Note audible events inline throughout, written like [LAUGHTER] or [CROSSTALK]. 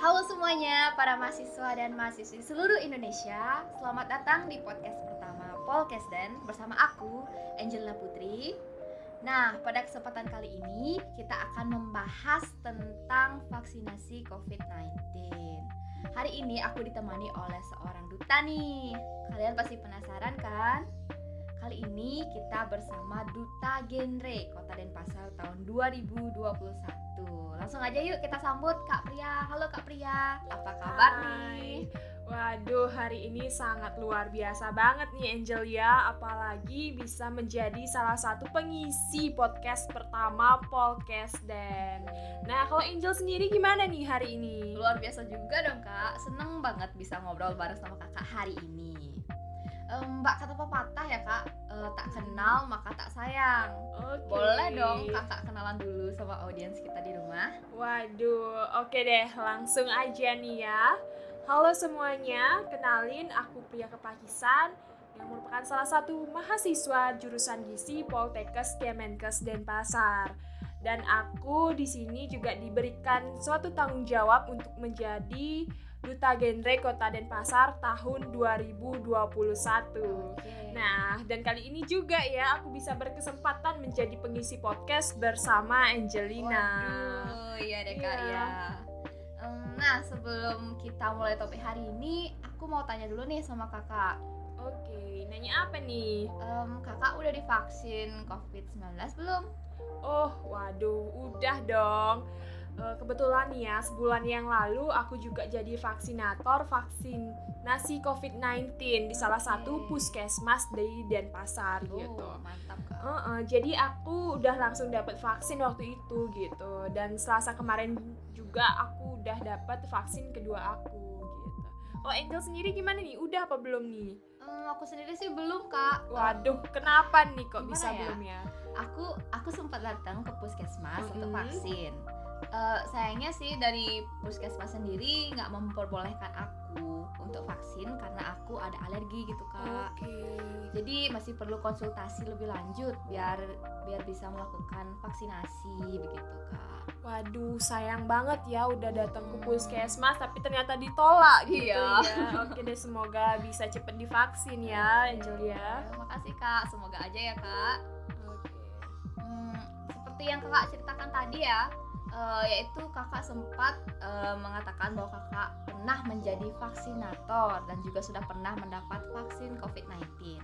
Halo semuanya, para mahasiswa dan mahasiswi seluruh Indonesia. Selamat datang di podcast pertama Polkesden bersama aku, Angelina Putri. Nah, pada kesempatan kali ini kita akan membahas tentang vaksinasi COVID-19 Hari ini aku ditemani oleh seorang duta nih. Kalian pasti penasaran kan? Kali ini kita bersama Duta Genre Kota Denpasar tahun 2021 Langsung aja yuk kita sambut Kak Pria Halo Kak Pria, apa kabar Hai. nih? Waduh, hari ini sangat luar biasa banget nih Angel ya. Apalagi bisa menjadi salah satu pengisi podcast pertama Podcast Dan Nah, kalau Angel sendiri gimana nih hari ini? Luar biasa juga dong kak. Seneng banget bisa ngobrol bareng sama kakak hari ini Mbak kata pepatah ya kak eh, Tak kenal maka tak sayang Oke. Boleh dong kakak kenalan dulu sama audiens kita di rumah Waduh, oke deh, langsung aja nih ya. Halo semuanya, kenalin aku Pria Kepakisan yang merupakan salah satu mahasiswa jurusan gizi Poltekkes Kemenkes Denpasar. Dan aku di sini juga diberikan suatu tanggung jawab untuk menjadi Duta Genre Kota Denpasar tahun 2021. Nah, dan kali ini juga ya aku bisa berkesempatan menjadi pengisi podcast bersama Angelina. Waduh, iya deh kak Iya. ya. Nah sebelum kita mulai topik hari ini, aku mau tanya dulu nih sama kakak. Oke, nanya apa nih? Em, kakak udah divaksin COVID-19 belum? Oh, waduh, udah dong. Eh, kebetulan nih ya, sebulan yang lalu aku juga jadi vaksinator vaksinasi COVID-19 di salah satu puskesmas di Denpasar gitu. Oh, mantap kak. Heeh, jadi aku udah langsung dapat vaksin waktu itu gitu dan Selasa kemarin juga aku udah dapat vaksin kedua aku gitu. Kalau Angel sendiri gimana nih? Udah apa belum nih? Em, aku sendiri sih belum kak. Waduh, kenapa nih kok Gimana bisa ya? belum ya? Aku aku sempat datang ke puskesmas untuk Mhm. vaksin. Eh, sayangnya sih dari puskesmas sendiri nggak memperbolehkan aku untuk vaksin karena aku ada alergi gitu kak. Oke. Jadi masih perlu konsultasi lebih lanjut biar biar bisa melakukan vaksinasi begitu kak. Waduh, sayang banget ya udah datang ke puskesmas tapi ternyata ditolak gitu Iya. ya. Oke deh, semoga bisa cepet divaksin ya, Angel ya. Makasih kak, semoga aja ya kak. Oke. Hmm, seperti yang kakak ceritakan tadi ya, eh, yaitu kakak sempat eh, mengatakan bahwa kakak pernah menjadi vaksinator dan juga sudah pernah mendapat vaksin COVID-19.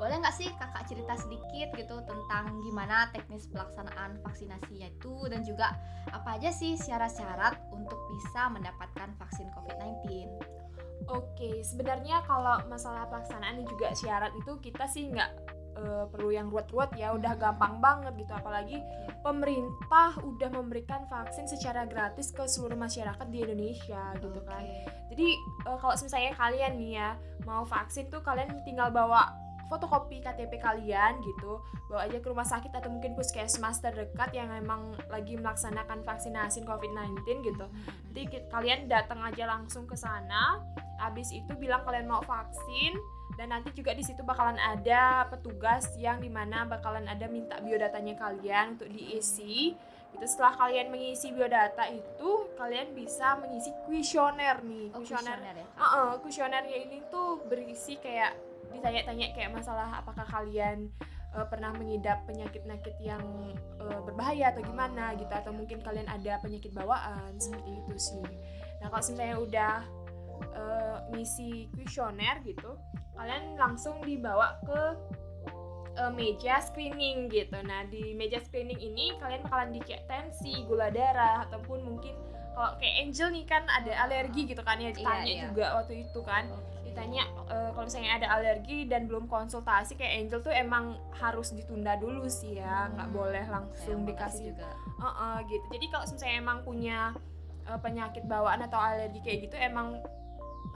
Boleh nggak sih kakak cerita sedikit gitu tentang gimana teknis pelaksanaan vaksinasinya itu dan juga apa aja sih syarat-syarat untuk bisa mendapatkan vaksin COVID-19? Oke, sebenarnya kalau masalah pelaksanaan dan juga syarat itu kita sih nggak eh, perlu yang ruwet-ruwet ya, udah gampang banget gitu. Apalagi pemerintah udah memberikan vaksin secara gratis ke seluruh masyarakat di Indonesia gitu kan. Jadi eh, kalau misalnya kalian nih ya mau vaksin tuh kalian tinggal bawa fotokopi KTP kalian gitu bawa aja ke rumah sakit atau mungkin puskesmas terdekat yang emang lagi melaksanakan vaksinasi COVID-19 gitu nanti kalian datang aja langsung ke sana habis itu bilang kalian mau vaksin dan nanti juga di situ bakalan ada petugas yang di mana bakalan ada minta biodatanya kalian untuk diisi itu setelah kalian mengisi biodata itu kalian bisa mengisi kuesioner nih Oh, kuesioner kuesioner ya, Kak? Heeh, kuesionernya ini tuh berisi kayak ditanya-tanya kayak masalah apakah kalian eh, pernah mengidap penyakit-penyakit yang eh, berbahaya atau gimana gitu atau mungkin kalian ada penyakit bawaan seperti itu sih. Nah kalau misalnya udah eh, ngisi kuesioner gitu, kalian langsung dibawa ke eh, meja screening gitu. Nah di meja screening ini kalian bakalan dicek tensi, gula darah ataupun mungkin kalau kayak Angel nih kan ada alergi gitu kan ya ditanya iya. juga waktu itu kan ditanya eh, kalau misalnya ada alergi dan belum konsultasi kayak Angel tuh emang harus ditunda dulu sih ya nggak Hmm, boleh langsung makasih dikasih juga. Heeh, gitu jadi kalau misalnya emang punya eh, penyakit bawaan atau alergi kayak gitu emang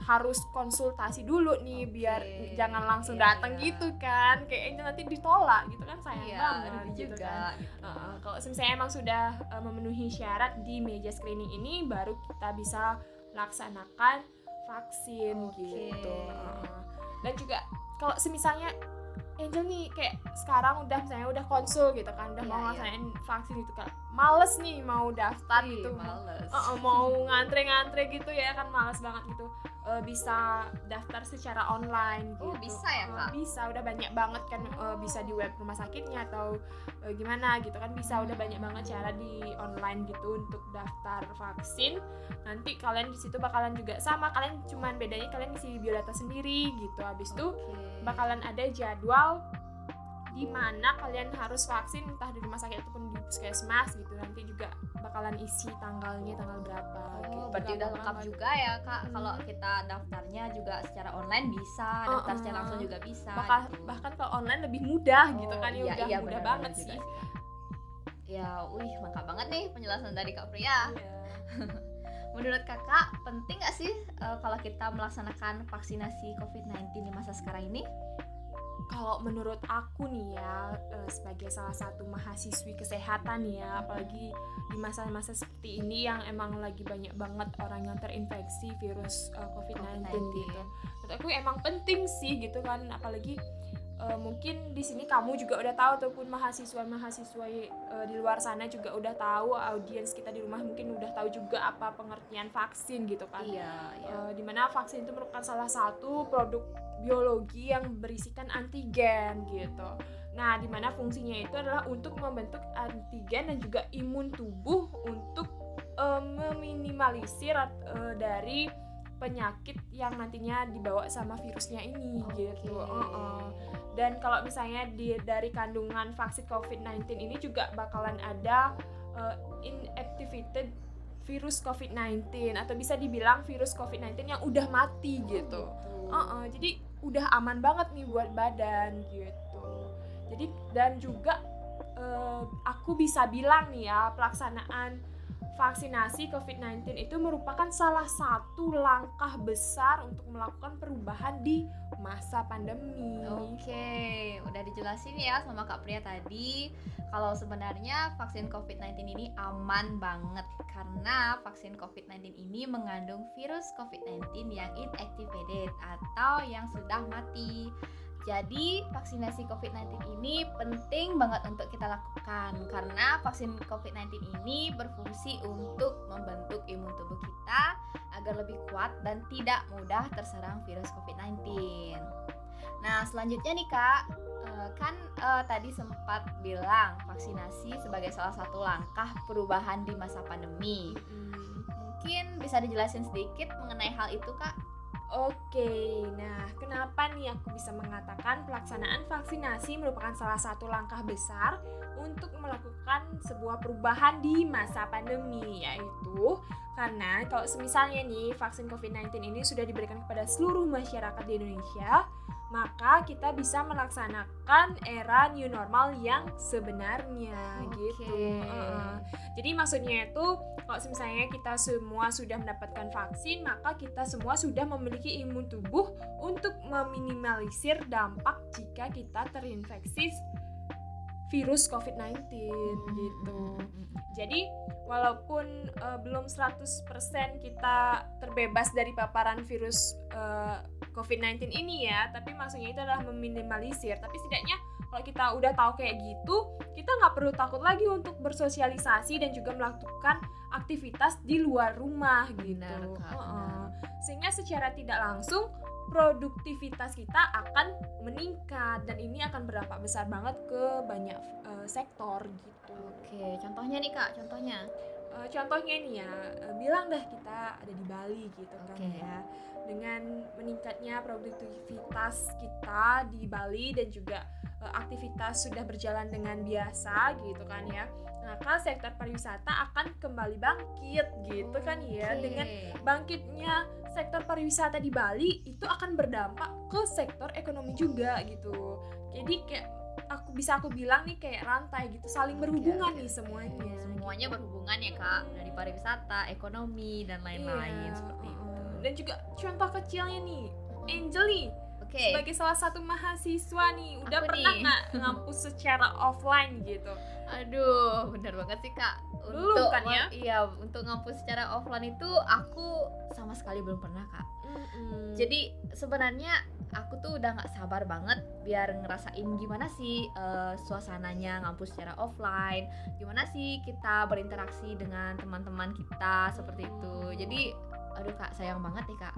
harus konsultasi dulu nih biar Oke, jangan langsung iya, datang iya. gitu kan kayak Angel nanti ditolak gitu kan sayang Iya, banget rugi gitu juga. kan gitu. Heeh, kalau misalnya emang sudah uh, memenuhi syarat di meja screening ini baru kita bisa laksanakan vaksin Oke. gitu. Heeh. Dan juga kalau semisalnya Angel nih kayak sekarang udah misalnya udah konsul gitu kan udah Iya, mau iya. ngelaksanain vaksin gitu kan males nih mau daftar Ih, gitu males. Uh, uh, mau ngantre-ngantre gitu ya kan males banget gitu Uh, bisa daftar secara online Oh, gitu. bisa ya, Uh, Kak? bisa udah banyak banget kan uh, bisa di web rumah sakitnya atau uh, gimana gitu kan bisa udah banyak banget cara di online gitu untuk daftar vaksin nanti kalian di situ bakalan juga sama kalian cuman bedanya kalian isi biodata sendiri gitu habis itu Oke. bakalan ada jadwal di mana kalian harus vaksin entah di rumah sakit ataupun di puskesmas gitu nanti juga bakalan isi tanggalnya tanggal berapa gitu. Oh, berarti udah lengkap banget. juga ya kak. Hmm. Kalau kita daftarnya juga secara online bisa, Uh-uh. daftar secara langsung juga bisa. bahkan gitu. bahkan kalau online lebih mudah gitu Oh, kan ya iya, udah iya, mudah benar-benar banget juga sih Ya, wih lengkap banget nih penjelasan dari kak Pria. Iya. [LAUGHS] Menurut kakak penting nggak sih eh, kalau kita melaksanakan vaksinasi COVID-19 di masa sekarang ini? Kalau menurut aku nih ya eh, sebagai salah satu mahasiswi kesehatan ya apalagi di masa-masa seperti ini yang emang lagi banyak banget orang yang terinfeksi virus eh, COVID-19 COVID-19. gitu. Menurut aku emang penting sih gitu kan apalagi eh, mungkin di sini kamu juga udah tahu ataupun mahasiswa-mahasiswa eh, di luar sana juga udah tahu audiens kita di rumah mungkin udah tahu juga apa pengertian vaksin gitu kan. Iya, iya. Eh, di mana vaksin itu merupakan salah satu produk biologi yang berisikan antigen gitu. Nah, di mana fungsinya itu adalah untuk membentuk antigen dan juga imun tubuh untuk eh, meminimalisir eh, dari penyakit yang nantinya dibawa sama virusnya ini gitu. Heeh. Dan kalau misalnya di dari kandungan vaksin COVID-19 ini juga bakalan ada eh, inactivated virus COVID-19 atau bisa dibilang virus COVID-19 yang udah mati gitu. Uh-uh, jadi udah aman banget nih buat badan gitu. Jadi dan juga eh, aku bisa bilang nih ya pelaksanaan vaksinasi COVID-19 itu merupakan salah satu langkah besar untuk melakukan perubahan di masa pandemi. Oke, udah dijelasin ya sama Kak Pria tadi kalau sebenarnya vaksin COVID-19 ini aman banget karena vaksin COVID-19 ini mengandung virus COVID-19 yang inactivated atau yang sudah mati. Jadi vaksinasi COVID-19 ini penting banget untuk kita lakukan karena vaksin COVID-19 ini berfungsi untuk membentuk imun tubuh kita agar lebih kuat dan tidak mudah terserang virus COVID-19. Nah, selanjutnya nih Kak, eh, kan eh, tadi sempat bilang vaksinasi sebagai salah satu langkah perubahan di masa pandemi. Mm. Mungkin bisa dijelasin sedikit mengenai hal itu Kak? Oke, nah kenapa nih aku bisa mengatakan pelaksanaan vaksinasi merupakan salah satu langkah besar untuk melakukan sebuah perubahan di masa pandemi yaitu karena kalau semisalnya nih vaksin COVID-19 ini sudah diberikan kepada seluruh masyarakat di Indonesia maka kita bisa melaksanakan era new normal yang sebenarnya Oke. gitu. Heeh. Jadi maksudnya itu kalau misalnya kita semua sudah mendapatkan vaksin, maka kita semua sudah memiliki imun tubuh untuk meminimalisir dampak jika kita terinfeksi virus COVID-19 gitu. Jadi walaupun eh, belum 100% kita terbebas dari paparan virus eh, COVID-19 ini ya, tapi maksudnya itu adalah meminimalisir. Tapi setidaknya kalau kita udah tahu kayak gitu, kita nggak perlu takut lagi untuk bersosialisasi dan juga melakukan aktivitas di luar rumah gitu. Benar, Kak, benar. Sehingga secara tidak langsung produktivitas kita akan meningkat dan ini akan berdampak besar banget ke banyak eh, sektor gitu. Oke, contohnya nih Kak, contohnya. Eh, contohnya nih ya, eh, bilang dah kita ada di Bali gitu kan Oke. ya. Dengan meningkatnya produktivitas kita di Bali dan juga eh, aktivitas sudah berjalan dengan biasa gitu kan ya. Maka sektor pariwisata akan kembali bangkit gitu kan ya. Dengan bangkitnya sektor pariwisata di Bali itu akan berdampak ke sektor ekonomi juga gitu. Jadi kayak aku bisa aku bilang nih kayak rantai gitu, saling berhubungan oke, nih semuanya. Semuanya berhubungan ya Kak, dari pariwisata, ekonomi dan lain-lain Iya, seperti itu. Dan juga contoh kecilnya nih, Angel nih Oke. sebagai salah satu mahasiswa nih udah Aku pernah nggak ngampus secara offline gitu? Aduh, bener banget sih kak. Belum untuk kan ya? Iya, untuk ngampus secara offline itu aku sama sekali belum pernah, Kak. Mm-mm. Jadi sebenarnya aku tuh udah nggak sabar banget biar ngerasain gimana sih eh, suasananya ngampus secara offline, gimana sih kita berinteraksi dengan teman-teman kita seperti itu. Jadi aduh Kak, sayang banget nih, Kak.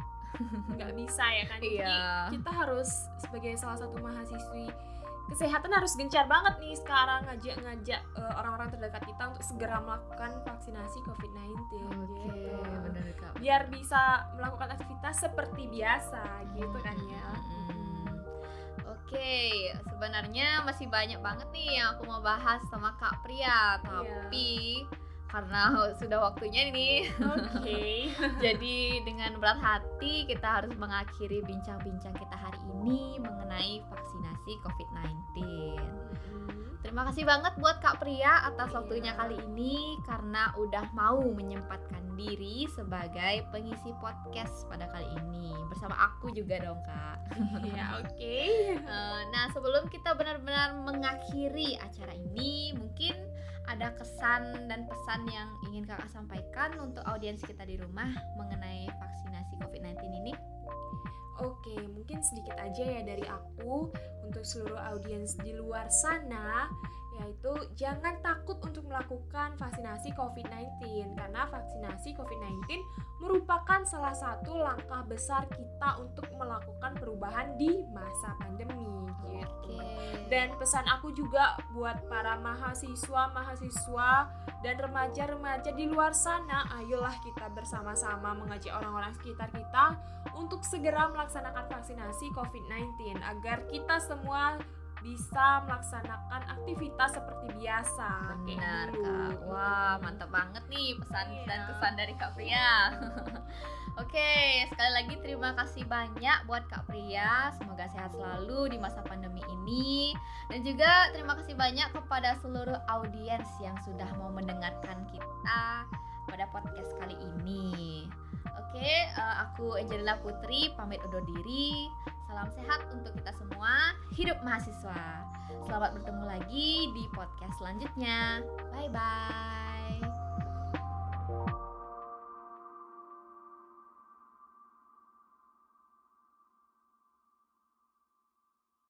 nggak bisa ya kan Jadi Iya. kita harus sebagai salah satu mahasiswi kesehatan harus gencar banget nih sekarang ngajak-ngajak eh, orang-orang terdekat kita untuk segera melakukan vaksinasi COVID-19 Oke, gitu. benar Kak. biar bisa melakukan aktivitas seperti biasa gitu kan ya. Oke, sebenarnya masih banyak banget nih yang aku mau bahas sama Kak Pria, tapi karena sudah waktunya ini, oke [LAUGHS] jadi dengan berat hati kita harus mengakhiri bincang-bincang kita hari ini mengenai vaksinasi COVID-19. Terima kasih banget buat Kak Pria atas Iya. waktunya kali ini karena udah mau menyempatkan diri sebagai pengisi podcast pada kali ini bersama aku juga dong Kak. ya oke [LAUGHS] Eh, nah sebelum kita benar-benar mengakhiri acara ini mungkin ada kesan dan pesan yang ingin kakak sampaikan untuk audiens kita di rumah mengenai vaksinasi COVID-19 ini? Oke, mungkin sedikit aja ya dari aku untuk seluruh audiens di luar sana yaitu jangan takut untuk melakukan vaksinasi COVID-19 karena vaksinasi COVID-19 merupakan salah satu langkah besar kita untuk melakukan perubahan di masa pandemi gitu. Dan pesan aku juga buat para mahasiswa, mahasiswa dan remaja-remaja di luar sana, ayolah kita bersama-sama mengajak orang-orang sekitar kita untuk segera melaksanakan vaksinasi COVID-19 agar kita semua bisa melaksanakan aktivitas seperti biasa. Benar kak, wah mantap banget nih pesan Iya. dan kesan dari Kak Pria. [LAUGHS] Oke, sekali lagi terima kasih banyak buat Kak Pria. Semoga sehat selalu di masa pandemi ini. Dan juga terima kasih banyak kepada seluruh audiens yang sudah mau mendengarkan kita pada podcast kali ini. Oke, eh, aku Angelina Putri pamit undur diri. Salam sehat untuk kita semua. Hidup mahasiswa. Selamat bertemu lagi di podcast selanjutnya. Bye bye.